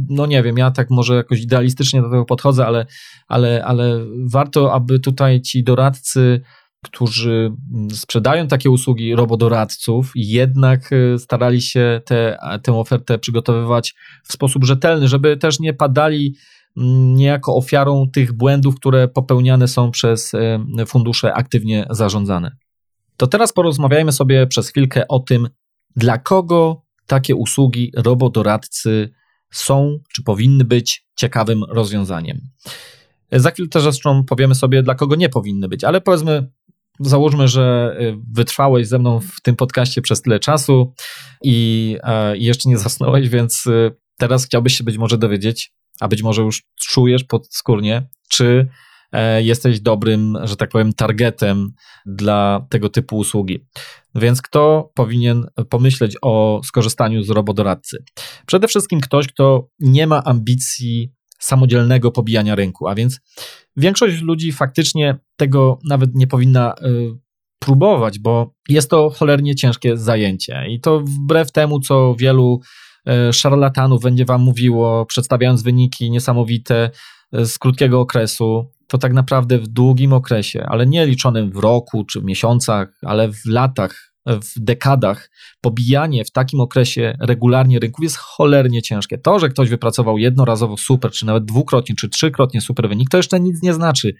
no nie wiem, ja tak może jakoś idealistycznie do tego podchodzę, ale, ale, ale warto, aby tutaj ci doradcy, którzy sprzedają takie usługi robodoradców, jednak y, starali się te, tę ofertę przygotowywać w sposób rzetelny, żeby też nie padali mm, niejako ofiarą tych błędów, które popełniane są przez y, fundusze aktywnie zarządzane. To teraz porozmawiajmy sobie przez chwilkę o tym, dla kogo takie usługi robodoradcy są, czy powinny być ciekawym rozwiązaniem. Za chwilę też zresztą powiemy sobie, dla kogo nie powinny być, ale powiedzmy, załóżmy, że y, wytrwałeś ze mną w tym podcaście przez tyle czasu i, e, jeszcze nie zasnąłeś, więc y, teraz chciałbyś się być może dowiedzieć, a być może już czujesz podskórnie, czy E, jesteś dobrym, że tak powiem, targetem dla tego typu usługi. Więc kto powinien pomyśleć o skorzystaniu z robodoradcy? Przede wszystkim ktoś, kto nie ma ambicji samodzielnego pobijania rynku, a więc większość ludzi faktycznie tego nawet nie powinna y, próbować, bo jest to cholernie ciężkie zajęcie. I to wbrew temu, co wielu y, szarlatanów będzie wam mówiło, przedstawiając wyniki niesamowite y, z krótkiego okresu, to tak naprawdę w długim okresie, ale nie liczonym w roku czy w miesiącach, ale w latach, w dekadach, pobijanie w takim okresie regularnie rynków jest cholernie ciężkie. To, że ktoś wypracował jednorazowo super, czy nawet dwukrotnie, czy trzykrotnie super wynik, to jeszcze nic nie znaczy.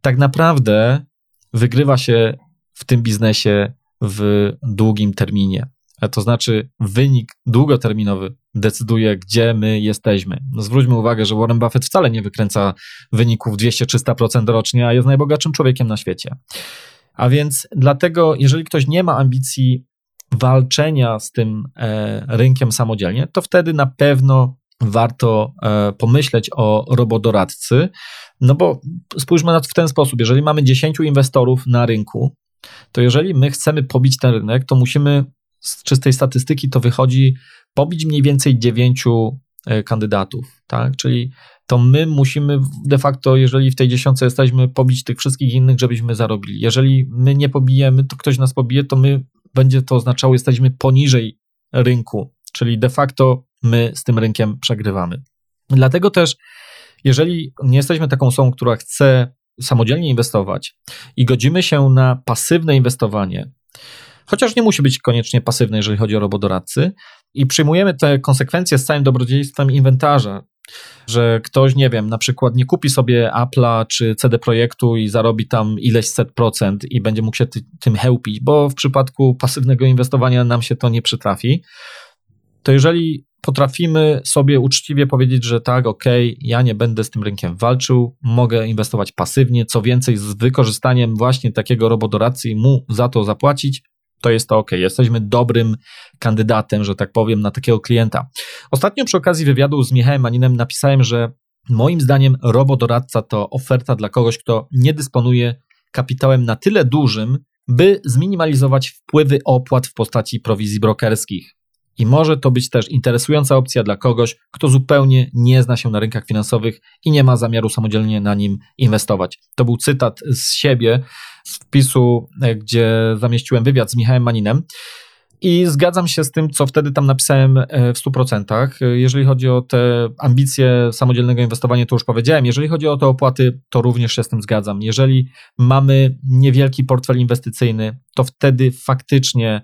Tak naprawdę wygrywa się w tym biznesie w długim terminie. To znaczy, wynik długoterminowy decyduje, gdzie my jesteśmy. No zwróćmy uwagę, że Warren Buffett wcale nie wykręca wyników 200-300% rocznie, a jest najbogatszym człowiekiem na świecie. A więc dlatego, jeżeli ktoś nie ma ambicji walczenia z tym e, rynkiem samodzielnie, to wtedy na pewno warto e, pomyśleć o robodoradcy, no bo spójrzmy na to w ten sposób, jeżeli mamy 10 inwestorów na rynku, to jeżeli my chcemy pobić ten rynek, to musimy z czystej statystyki to wychodzi pobić mniej więcej dziewięciu e, kandydatów, tak? Czyli to my musimy de facto, jeżeli w tej dziesiątce jesteśmy, pobić tych wszystkich innych, żebyśmy zarobili. Jeżeli my nie pobijemy, to ktoś nas pobije, to my będzie to oznaczało, jesteśmy poniżej rynku, czyli de facto my z tym rynkiem przegrywamy. Dlatego też, jeżeli nie jesteśmy taką osobą, która chce samodzielnie inwestować i godzimy się na pasywne inwestowanie, chociaż nie musi być koniecznie pasywny, jeżeli chodzi o robodoradcy. I przyjmujemy te konsekwencje z całym dobrodziejstwem inwentarza, że ktoś, nie wiem, na przykład nie kupi sobie Apple'a czy CD Projektu i zarobi tam ileś set procent i będzie mógł się ty, tym chełpić, bo w przypadku pasywnego inwestowania nam się to nie przytrafi. To jeżeli potrafimy sobie uczciwie powiedzieć, że tak, ok, ja nie będę z tym rynkiem walczył, mogę inwestować pasywnie, co więcej, z wykorzystaniem właśnie takiego robodoradcy i mu za to zapłacić, to jest to ok. Jesteśmy dobrym kandydatem, że tak powiem, na takiego klienta. Ostatnio przy okazji wywiadu z Michałem Maninem napisałem, że moim zdaniem robodoradca to oferta dla kogoś, kto nie dysponuje kapitałem na tyle dużym, by zminimalizować wpływy opłat w postaci prowizji brokerskich. I może to być też interesująca opcja dla kogoś, kto zupełnie nie zna się na rynkach finansowych i nie ma zamiaru samodzielnie na nim inwestować. To był cytat z siebie, z wpisu, e, gdzie zamieściłem wywiad z Michałem Maninem. I zgadzam się z tym, co wtedy tam napisałem e, w 100%. E, jeżeli chodzi o te ambicje samodzielnego inwestowania, to już powiedziałem. Jeżeli chodzi o te opłaty, to również się z tym zgadzam. Jeżeli mamy niewielki portfel inwestycyjny, to wtedy faktycznie,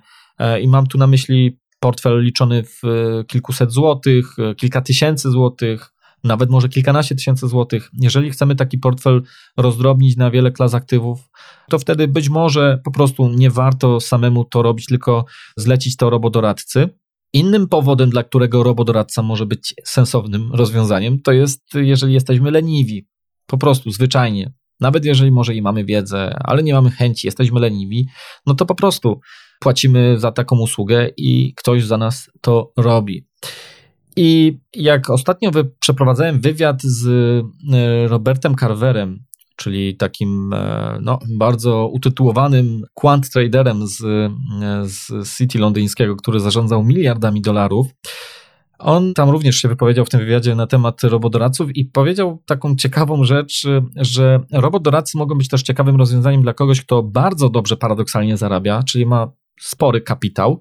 i mam tu na myśli portfel liczony w kilkuset złotych, kilka tysięcy złotych, nawet może kilkanaście tysięcy złotych. Jeżeli chcemy taki portfel rozdrobnić na wiele klas aktywów, to wtedy być może po prostu nie warto samemu to robić, tylko zlecić to robodoradcy. Innym powodem, dla którego robodoradca może być sensownym rozwiązaniem, to jest, jeżeli jesteśmy leniwi. Po prostu, zwyczajnie. Nawet jeżeli może i mamy wiedzę, ale nie mamy chęci, jesteśmy leniwi, no to po prostu płacimy za taką usługę i ktoś za nas to robi. I jak ostatnio przeprowadzałem wywiad z e, Robertem Carverem, czyli takim e, no, bardzo utytułowanym quant traderem z, e, z City londyńskiego, który zarządzał miliardami dolarów. On tam również się wypowiedział w tym wywiadzie na temat robodoradców i powiedział taką ciekawą rzecz, że robodoradcy mogą być też ciekawym rozwiązaniem dla kogoś, kto bardzo dobrze paradoksalnie zarabia, czyli ma spory kapitał,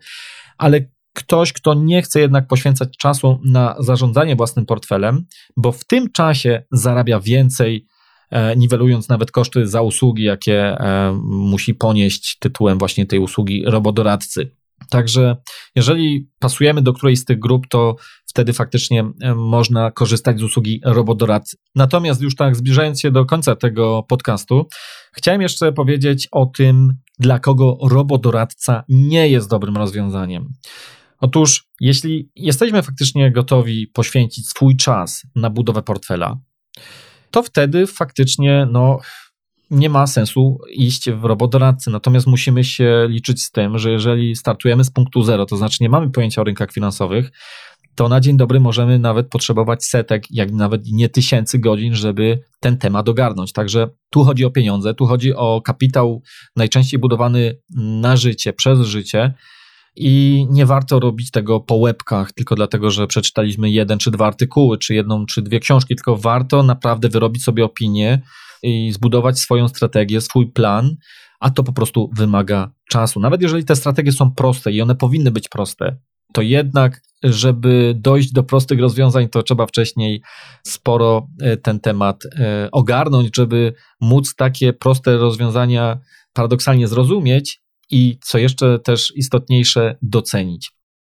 ale ktoś, kto nie chce jednak poświęcać czasu na zarządzanie własnym portfelem, bo w tym czasie zarabia więcej, e, niwelując nawet koszty za usługi, jakie e, musi ponieść tytułem właśnie tej usługi robodoradcy. Także jeżeli pasujemy do którejś z tych grup, to wtedy faktycznie e, można korzystać z usługi robodoradcy. Natomiast już tak zbliżając się do końca tego podcastu, chciałem jeszcze powiedzieć o tym, dla kogo robodoradca nie jest dobrym rozwiązaniem. Otóż, jeśli jesteśmy faktycznie gotowi poświęcić swój czas na budowę portfela, to wtedy faktycznie no, nie ma sensu iść w robodoradcy. Natomiast musimy się liczyć z tym, że jeżeli startujemy z punktu zero, to znaczy nie mamy pojęcia o rynkach finansowych, to na dzień dobry możemy nawet potrzebować setek, jak nawet nie tysięcy godzin, żeby ten temat ogarnąć. Także tu chodzi o pieniądze, tu chodzi o kapitał najczęściej budowany na życie, przez życie. I nie warto robić tego po łebkach, tylko dlatego, że przeczytaliśmy jeden czy dwa artykuły, czy jedną czy dwie książki, tylko warto naprawdę wyrobić sobie opinię i zbudować swoją strategię, swój plan, a to po prostu wymaga czasu. Nawet jeżeli te strategie są proste i one powinny być proste, to jednak, żeby dojść do prostych rozwiązań, to trzeba wcześniej sporo e, ten temat e, ogarnąć, żeby móc takie proste rozwiązania paradoksalnie zrozumieć i co jeszcze też istotniejsze, docenić.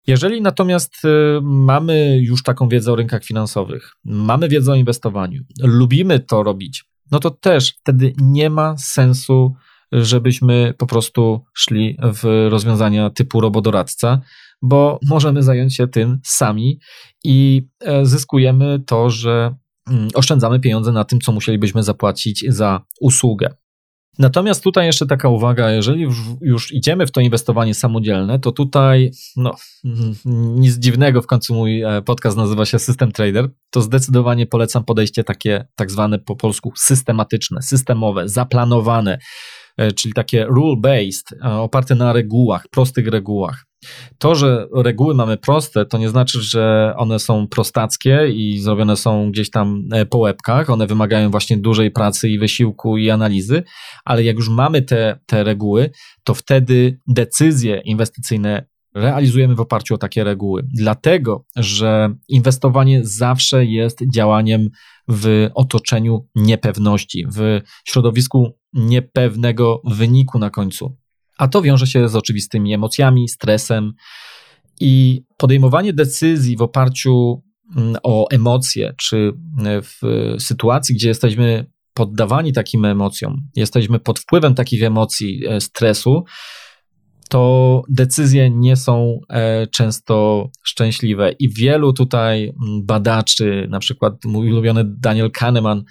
Jeżeli natomiast y, mamy już taką wiedzę o rynkach finansowych, mamy wiedzę o inwestowaniu, lubimy to robić, no to też wtedy nie ma sensu, żebyśmy po prostu szli w rozwiązania typu robodoradca, bo możemy zająć się tym sami i e, zyskujemy to, że mm, oszczędzamy pieniądze na tym, co musielibyśmy zapłacić za usługę. Natomiast tutaj jeszcze taka uwaga, jeżeli już, idziemy w to inwestowanie samodzielne, to tutaj no, nic dziwnego, w końcu mój e, podcast nazywa się System Trader, to zdecydowanie polecam podejście takie tak zwane po polsku systematyczne, systemowe, zaplanowane, e, czyli takie rule-based, e, oparte na regułach, prostych regułach. To, że reguły mamy proste, to nie znaczy, że one są prostackie i zrobione są gdzieś tam e, po łebkach. One wymagają właśnie dużej pracy i wysiłku i analizy, ale jak już mamy te, te reguły, to wtedy decyzje inwestycyjne realizujemy w oparciu o takie reguły. Dlatego, że inwestowanie zawsze jest działaniem w otoczeniu niepewności, w środowisku niepewnego wyniku na końcu a to wiąże się z oczywistymi emocjami, stresem i podejmowanie decyzji w oparciu mm, o emocje, czy e, w sytuacji, gdzie jesteśmy poddawani takim emocjom, jesteśmy pod wpływem takich emocji, e, stresu, to decyzje nie są e, często szczęśliwe. I wielu tutaj mm, badaczy, na przykład mój ulubiony Daniel Kahneman,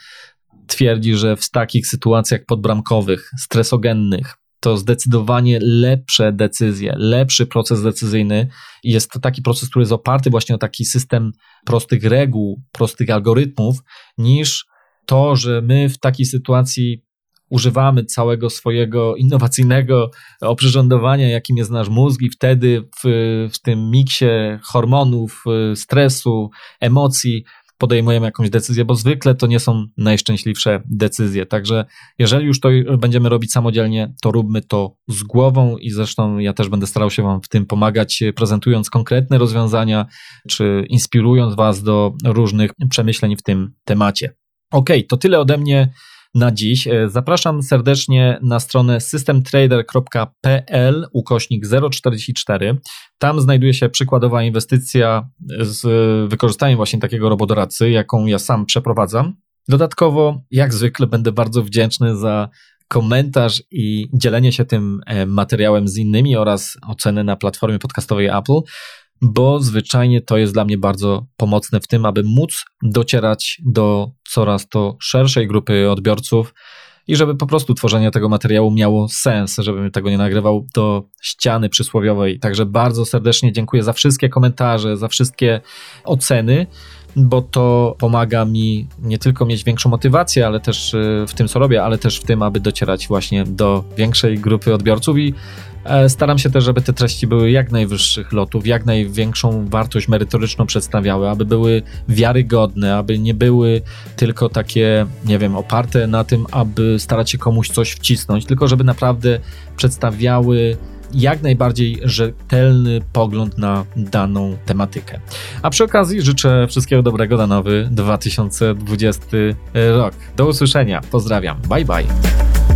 twierdzi, że w takich sytuacjach podbramkowych, stresogennych, to zdecydowanie lepsze decyzje, lepszy proces decyzyjny. Jest to taki proces, który jest oparty właśnie o taki system prostych reguł, prostych algorytmów, niż to, że my w takiej sytuacji używamy całego swojego innowacyjnego oprzyrządowania, jakim jest nasz mózg, i wtedy w, w tym miksie hormonów, stresu, emocji podejmujemy jakąś decyzję, bo zwykle to nie są najszczęśliwsze decyzje. Także jeżeli już to będziemy robić samodzielnie, to róbmy to z głową i zresztą ja też będę starał się Wam w tym pomagać, prezentując konkretne rozwiązania, czy inspirując Was do różnych przemyśleń w tym temacie. Ok, to tyle ode mnie na dziś. E, zapraszam serdecznie na stronę systemtrader.pl ukośnik 044. Tam znajduje się przykładowa inwestycja z wykorzystaniem właśnie takiego robodoradcy, jaką ja sam przeprowadzam. Dodatkowo, jak zwykle, będę bardzo wdzięczny za komentarz i dzielenie się tym e, materiałem z innymi oraz ocenę na platformie podcastowej Apple. Bo zwyczajnie to jest dla mnie bardzo pomocne w tym, aby móc docierać do coraz to szerszej grupy odbiorców i żeby po prostu tworzenie tego materiału miało sens, żebym tego nie nagrywał do ściany przysłowiowej. Także bardzo serdecznie dziękuję za wszystkie komentarze, za wszystkie oceny bo to pomaga mi nie tylko mieć większą motywację, ale też y, w tym, co robię, ale też w tym, aby docierać właśnie do większej grupy odbiorców i e, staram się też, żeby te treści były jak najwyższych lotów, jak największą wartość merytoryczną przedstawiały, aby były wiarygodne, aby nie były tylko takie, nie wiem, oparte na tym, aby starać się komuś coś wcisnąć, tylko żeby naprawdę przedstawiały jak najbardziej rzetelny pogląd na daną tematykę. A przy okazji życzę wszystkiego dobrego na nowy 2020 rok. Do usłyszenia. Pozdrawiam. Bye bye.